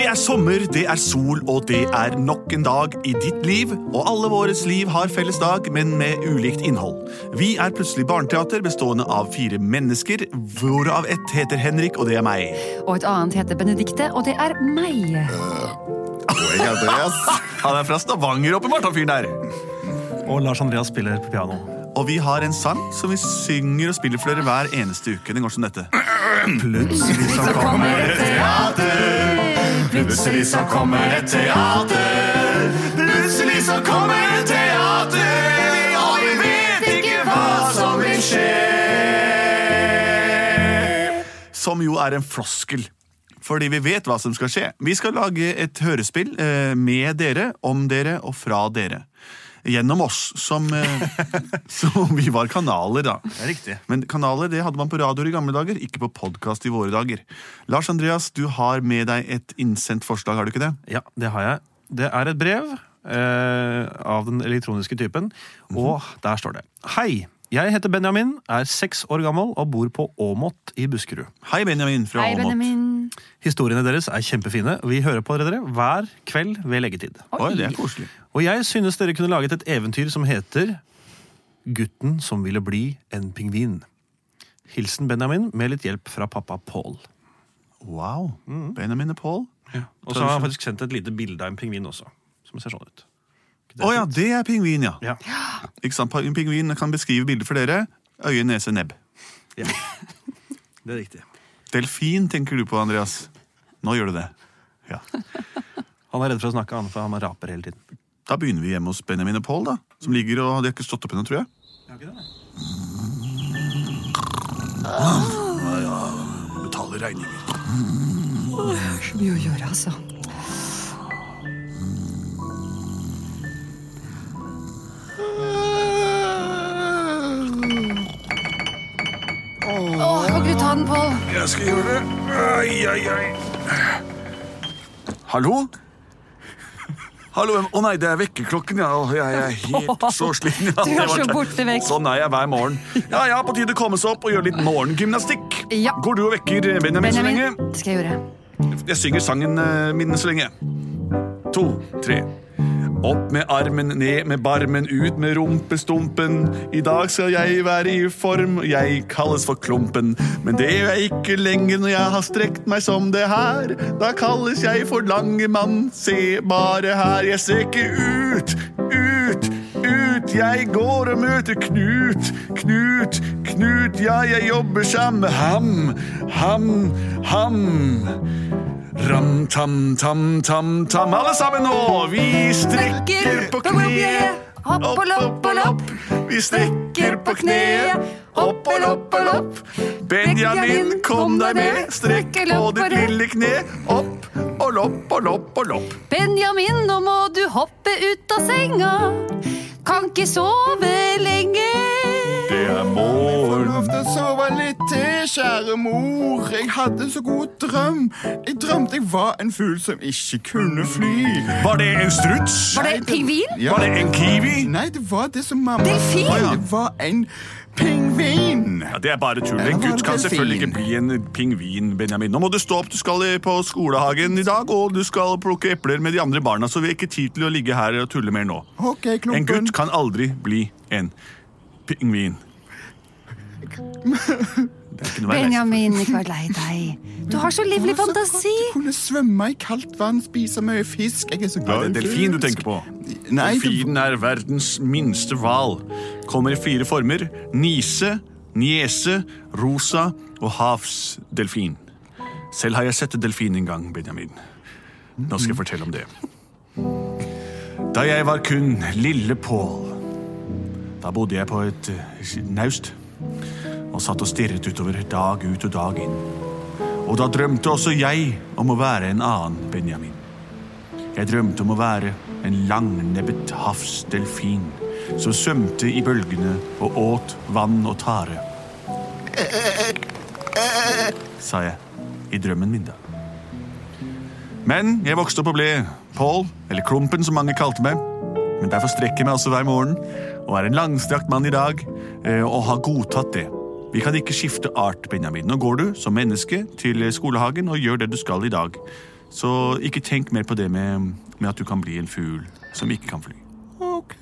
Det er sommer, det er sol, og det er nok en dag i ditt liv. Og alle våres liv har felles dag, men med ulikt innhold. Vi er plutselig barneteater bestående av fire mennesker, hvorav ett heter Henrik, og det er meg. Og et annet heter Benedikte, og det er meg. Og jeg er Andreas. Han er fra Stavanger, åpenbart, han fyren der. Og Lars Andreas spiller på piano. Og vi har en sang som vi synger og spiller for dere hver eneste uke. Den går som dette. Plutselig så kommer et teater. Plutselig så kommer et teater. Plutselig så kommer et teater, og vi vet ikke hva som vil skje. Som jo er en floskel. Fordi vi vet hva som skal skje. Vi skal lage et hørespill eh, med dere, om dere og fra dere. Gjennom oss, som, eh, som vi var kanaler, da. Det er riktig. Men kanaler det hadde man på radioer i gamle dager, ikke på podkast i våre dager. Lars Andreas, du har med deg et innsendt forslag, har du ikke det? Ja, det har jeg. Det er et brev eh, av den elektroniske typen, og der står det Hei! Jeg heter Benjamin, er seks år gammel og bor på Åmot i Buskerud. Hei, Benjamin fra Åmot. Historiene deres er kjempefine. Vi hører på dere hver kveld ved leggetid. Oi, det er koselig. Og jeg synes dere kunne laget et eventyr som heter Gutten som ville bli en pingvin. Hilsen Benjamin med litt hjelp fra pappa Paul. Wow. Benjamin og Paul. Og så har han faktisk sendt et lite bilde av en pingvin også. Som ser sånn ut. Å ja, det er pingvin, ja. Ja. Ikke sant? En pingvin kan beskrive bilder for dere. Øye, nese, nebb. ja. Det er riktig. Delfin tenker du på, Andreas. Nå gjør du det. Ja. Han er redd for å snakke, han, for han raper hele tiden. Da begynner vi hjemme hos Benjamin og Paul, da. Som ligger og De har ikke stått opp ennå, tror jeg. Ja, ikke det. Ah, ja. Betaler regninger. Så mye å gjøre, altså. Jeg skal gjøre det. Ai, ai, ai. Hallo? Hallo, Å nei, det er vekkerklokken, ja. Jeg er helt så sliten. Ja, Du er så borte vekk. Sånn er jeg hver morgen. Ja, ja, på tide å komme seg opp og gjøre litt morgengymnastikk. Ja. Går du og vekker Benjamin, så lenge? Det skal jeg gjøre. Jeg synger sangen eh, min så lenge. To, tre. Opp med armen, ned med barmen, ut med rumpestumpen. I dag skal jeg være i form, jeg kalles for Klumpen. Men det gjør jeg ikke lenger når jeg har strekt meg som det her. Da kalles jeg for Langemann, se bare her. Jeg strekker ut, ut, ut. Jeg går og møter Knut, Knut, Knut. Ja, jeg jobber sammen med ham, ham, ham. Ram, tam, tam, tam, tam. Alle sammen nå! Vi strekker på kneet. Hopp og lopp og lopp. Vi strekker på kneet. Hopp og lopp og lopp. Benjamin, kom deg med. Strekk på ditt lille kne. Opp og lopp og lopp og lopp. Benjamin, nå må du hoppe ut av senga. Kan ikke sove lenge. Det er Få morgen. lov til å sove litt til, kjære mor. Jeg hadde så god drøm. Jeg drømte jeg var en fugl som ikke kunne fly. Var det en struts? Var det en pingvin? Ja. Var det en kiwi? Nei, det var det som mamma Delfin? sa. Det var en pingvin. Ja, Det er bare tull. En gutt kan delfin? selvfølgelig ikke bli en pingvin, Benjamin. Nå må du stå opp. Du skal på skolehagen i dag, og du skal plukke epler med de andre barna, så vi har ikke tid til å ligge her og tulle mer nå. Ok, En gutt kan aldri bli en pingvin. For. Benjamin, ikke vær lei deg. Du har så livlig fantasi. Du kunne svømme i kaldt vann, spise mye fisk. Jeg er så Ja, glad det er delfin du tenker på. Nei, Delfinen er verdens minste hval. Kommer i fire former. Nise, niese, rosa og havsdelfin. Selv har jeg sett en delfin en gang, Benjamin. Nå skal jeg fortelle om det. Da jeg var kun lille Pål, da bodde jeg på et eh, naust og satt og stirret utover dag ut og dag inn. Og da drømte også jeg om å være en annen Benjamin. Jeg drømte om å være en langnebbet havsdelfin som svømte i bølgene og åt vann og tare. Sa jeg i drømmen min, da. Men jeg vokste opp og ble Paul, eller Klumpen som mange kalte meg. Men derfor strekker jeg meg også hver morgen og er en langstrakt mann i dag eh, og har godtatt det. Vi kan ikke skifte art, Benjamin. Nå går du som menneske til skolehagen og gjør det du skal i dag. Så ikke tenk mer på det med, med at du kan bli en fugl som ikke kan fly. Ok.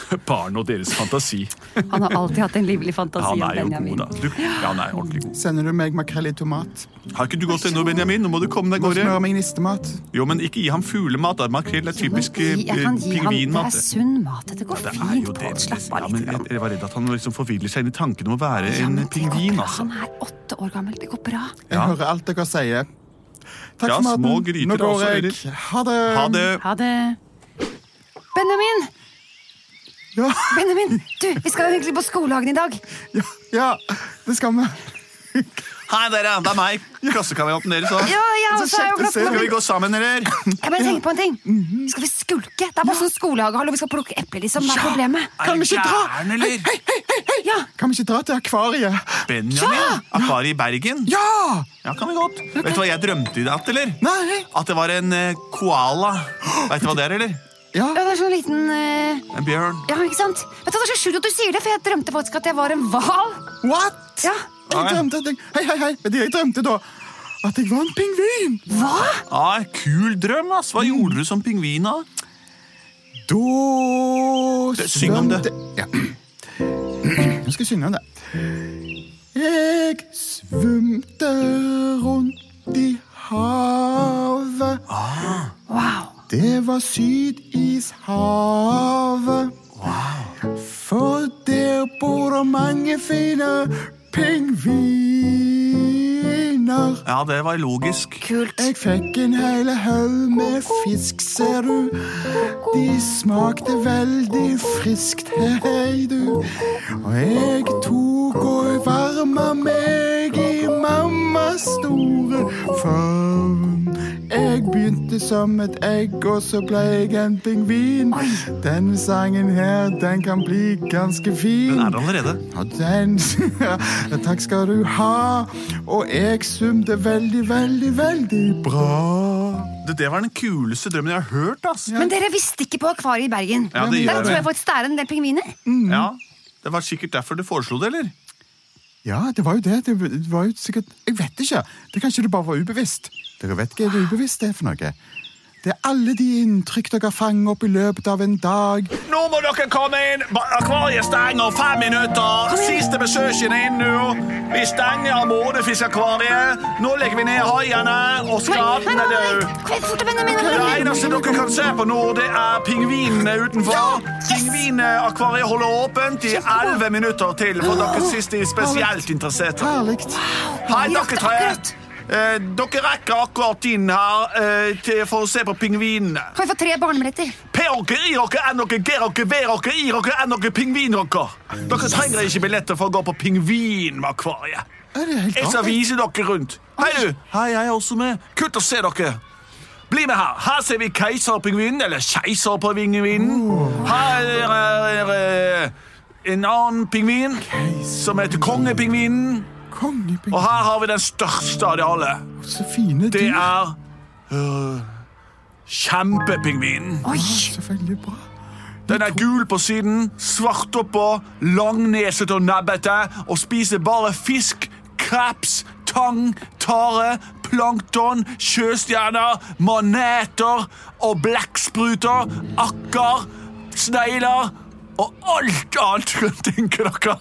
Barn og deres fantasi. Han har alltid hatt en livlig fantasi Han er jo Benjamin. god, da. Du, ja, han er ordentlig god. Sender du meg makrell i tomat? Har ikke du gått ennå, Benjamin? Nå må du komme deg av gårde. Smør meg nistemat. Jo, men ikke gi ham fuglemat. Makrell er typisk eh, han, det er sunn mat. Det går Det er fint det. Slapp av men litt. jeg, jeg var redd at han liksom forviller seg inn i tanken om å være Ja, en det pingvin. altså. Han er åtte år gammel. Det går bra. Jeg Ja. hører alt dere sier. Takk Ja, for maten. Nå går også, jeg. Ha det. Ha det. Ha det. Benjamin! Ja, Benjamin! Du, vi skal egentlig på skolehagen i dag. ja, ja, det skal vi. Hei, dere. Det er meg. Klassekameraten deres òg. Ja, ja, jo. Skal vi gå sammen, eller? Jeg bare tenker på en ting. Skal vi skulke? Det er bare sånn skolehage. Hallo, vi skal plukke epler, liksom. Det er problemet? Kan vi ikke dra? Hei, hei, hei, Ja, Kan vi ikke dra til akvariet? Benjamin? Akvariet i Bergen? Ja! Ja, kan vi godt. Vet du hva jeg drømte i natt, eller? Nei. At det var en eh, koala. Vet du hva det er, eller? Ja. ja, det er sånn liten uh... En bjørn. Ja, ikke sant? Vet du, Det er så sjukt at du sier det, for jeg drømte faktisk at jeg var en hval. What? Ja. Jeg drømte at jeg Hei, hei, hei. Vet du, jeg drømte da at jeg var en pingvin. Hva? Ah, kul drøm, ass. Hva gjorde du som pingvin, da? Da Syng om det. Ja. Nå skal jeg synge om det. Jeg svømte rundt i havet. Wow. Det var Sydishavet. For der bor det mange fine pingviner. Ja, det var logisk. Kult. Jeg fikk en hel haug med fisk, ser du. De smakte veldig friskt, hei du. Og jeg tok og varma meg i mammas store favn. Jeg som et egg, og så ble jeg en pingvin. Denne sangen her, den kan bli ganske fin. Den er allerede. Ja, den ja, Takk skal du ha. Og jeg svømte veldig, veldig, veldig bra. Det, det var den kuleste drømmen jeg har hørt, ass. Men dere visste ikke på Akvariet i Bergen. Ja, det Der gjør tror vi. jeg faktisk det er en del pingviner. Ja, Det var sikkert derfor du foreslo det, eller? Ja, det var jo det. Det var jo sikkert Jeg vet ikke. Det Kanskje det bare var ubevisst. Dere vet ikke hva det er for noe. Det er alle de inntrykk dere fanger opp i løpet av en dag. Nå må dere komme inn! Akvariet stenger fem minutter! Siste besøkende inn nå! Vi stenger Månefiskakvariet. Nå legger vi ned haiene, og skaden er død. Det eneste dere kan se på nå, det er pingvinene utenfor. Pingvinakvariet holder åpent i elleve minutter til, for dere synes de er spesielt interesserte. Herlig. Hei, dere tre. Eh, dere rekker akkurat inn her eh, til, for å se på pingvinene. Kan vi få tre barnebilletter? P-dere, I-dere, N-dere, G-dere, V-dere, I-dere, N-dere, pingvinere. Dere trenger ikke billetter for å gå på pingvinakvariet. Er det helt Jeg skal vise dere rundt. Hei, du. Hei, jeg er også med. Kult å se dere. Bli med her. Her ser vi keiserpingvinen, eller keiserpingvinen. Her er eh, en annen pingvin som heter kongepingvinen. Kongepingvin. Og her har vi den største av de alle. Så fine dyr. Det er uh, kjempepingvinen. Oi! Så veldig bra. Den er gul på siden, svart oppå, langneset og nebbete og spiser bare fisk, kreps, tang, tare, plankton, sjøstjerner, maneter og blekkspruter, akker, snegler og alt annet tenker dere.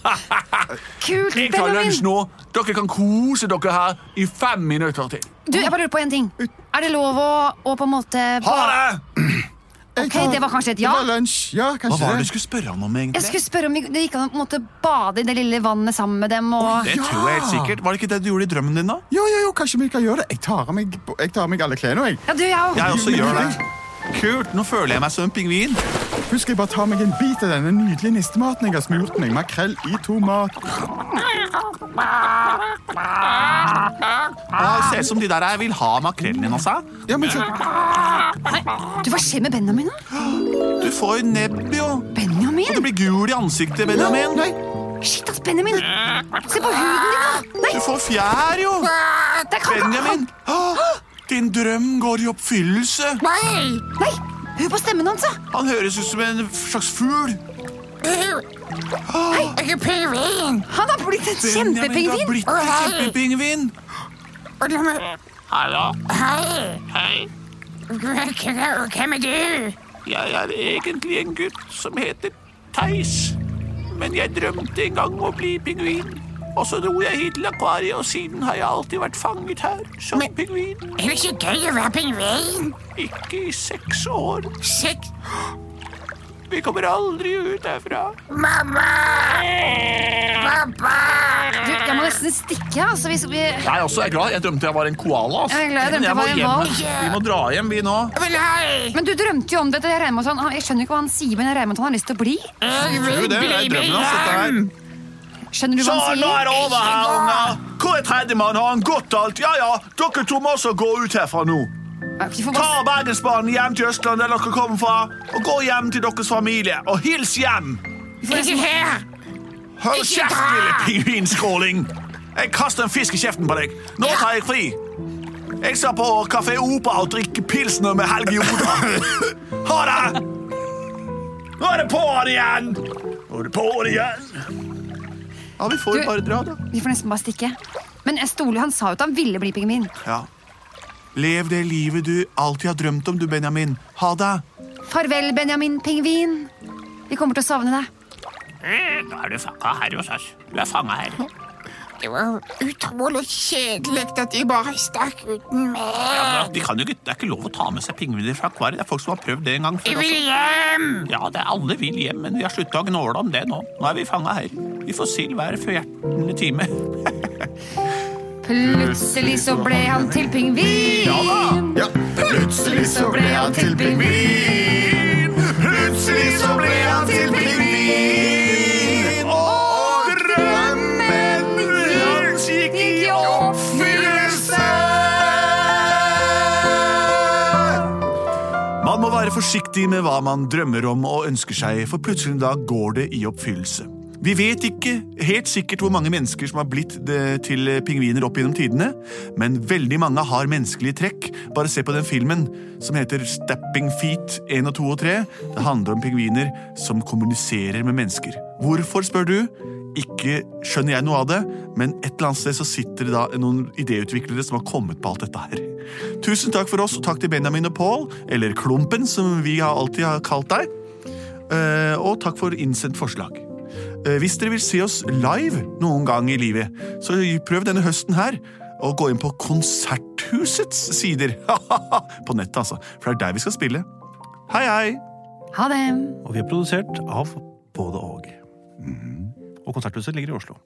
Kult, Jeg tar lunsj nå. Dere kan kose dere her i fem minutter til. Du, jeg bare lurer på en ting. Er det lov å, å på en måte Ha det! Ok, det var kanskje et ja. Det var lunsj. Ja, kanskje Hva var det du skulle spørre han om, Jeg skulle spørre om det gikk an å måte bade i det lille vannet sammen med dem. Og... Det tror jeg helt sikkert. Var det ikke det du gjorde i drømmen din, da? Jo, jo, jo, kanskje vi kan gjøre det. Jeg tar av meg, jeg tar av meg alle klærne, jeg. Ja, du, jeg. Jeg også gjør det. Kult. Nå føler jeg meg som en pingvin. Først skal jeg bare ta meg en bit av denne nydelige nistematen jeg har smurt meg. Makrell i tomat. Ja, det ser ut som de der vil ha makrellen din, altså. Ja, men så... Du, Hva skjer med Benjamin? da? Du får jo nebb, jo. Benjamin? Og du blir gul i ansiktet, Benjamin. Nei, Shit, ass, Benjamin! Se på huden din, da! Nei, Du får fjær, jo. Benjamin. Din drøm går i oppfyllelse. Nei! Nei, hør på stemmen hans, da! Han høres ut som en slags fugl. Han har blitt en kjempepingvin. har blitt en kjempepingvin. Hallo? Hei, Hei. hvem er du? Jeg er egentlig en gutt som heter Theis. Men jeg drømte en gang om å bli pingvin. Og så dro jeg hit til akvariet, og siden har jeg alltid vært fanget her som Men- pingvin. Er det ikke gøy å være pingvin? Ikke i seks år. Seks Vi kommer aldri ut herfra. Mamma! Pappa! Du, jeg må nesten stikke. Altså, vi, vi, Jeg også er glad. Jeg drømte jeg var en koala. Altså. Jeg er glad jeg drømte jeg var en hjem. Vi må dra hjem, vi nå. Men du drømte jo om dette. Jeg, regner med at han, jeg skjønner ikke hva han sier, men jeg regner med at han har lyst til å bli. Jeg vil det bli her. hjem! Skjønner du Så, hva han nå er det over her, unger. Hvor er tredjemann? Har han gått alt? Ja, ja, dere to må også gå ut herfra nå. Ta Bergensbanen hjem til Østlandet, der dere kommer fra, og gå hjem til deres familie. Og hils hjem! Ikke her! Hold kjeft, lille pingvinskråling! Jeg kaster en fisk i kjeften på deg. Nå tar jeg fri. Jeg skal på Kafé Opera og drikke pilsner med Helge Joda. Ha det! Nå er det på'n igjen! Nå er det på'n igjen. Ja, vi får Du- bare dra, da. Vi får nesten bare stikke. Men jeg stoler, han sa jo at han ville bli pingvin. Ja. Lev det livet du alltid har drømt om, du, Benjamin. Ha det. Farvel, Benjamin pingvin. Vi kommer til å savne deg. Eh, Nå er du fanga her hos oss. Du er fanga her. Det var utrolig kjedelig at de bare stakk uten Ja, meg. de kan jo ikke, det er ikke lov å ta med seg pingviner fra akvariet. Det er folk som har prøvd det en gang Jeg vil hjem! Ja, det er alle vil hjem, men vi har slutta å gnåle om det nå. Nå er vi fanga her. Vi får sild hver fjortende time. Plutselig så ble han til pingvin. Ja, plutselig så ble han til pingvin. Plutselig så ble han til pingvin. Forsiktig med hva man drømmer om og ønsker seg, for plutselig en går det i oppfyllelse. Vi vet ikke helt sikkert hvor mange mennesker som har blitt det til pingviner opp gjennom tidene, men veldig mange har menneskelige trekk. Bare se på den filmen som heter Stepping Feet 1 og 2 og 3. Det handler om pingviner som kommuniserer med mennesker. Hvorfor, spør du? Ikke skjønner jeg noe av det, men et eller annet sted så sitter det da noen idéutviklere som har kommet på alt dette her. Tusen takk for oss, og takk til Benjamin og Paul, eller Klumpen, som vi alltid har kalt deg. Eh, og takk for innsendt forslag. Eh, hvis dere vil se oss live noen gang i livet, så prøv denne høsten her å gå inn på Konserthusets sider. på nettet, altså. For det er der vi skal spille. Hei, hei! Ha det. Og vi er produsert av både og. Og Konserthuset ligger i Oslo.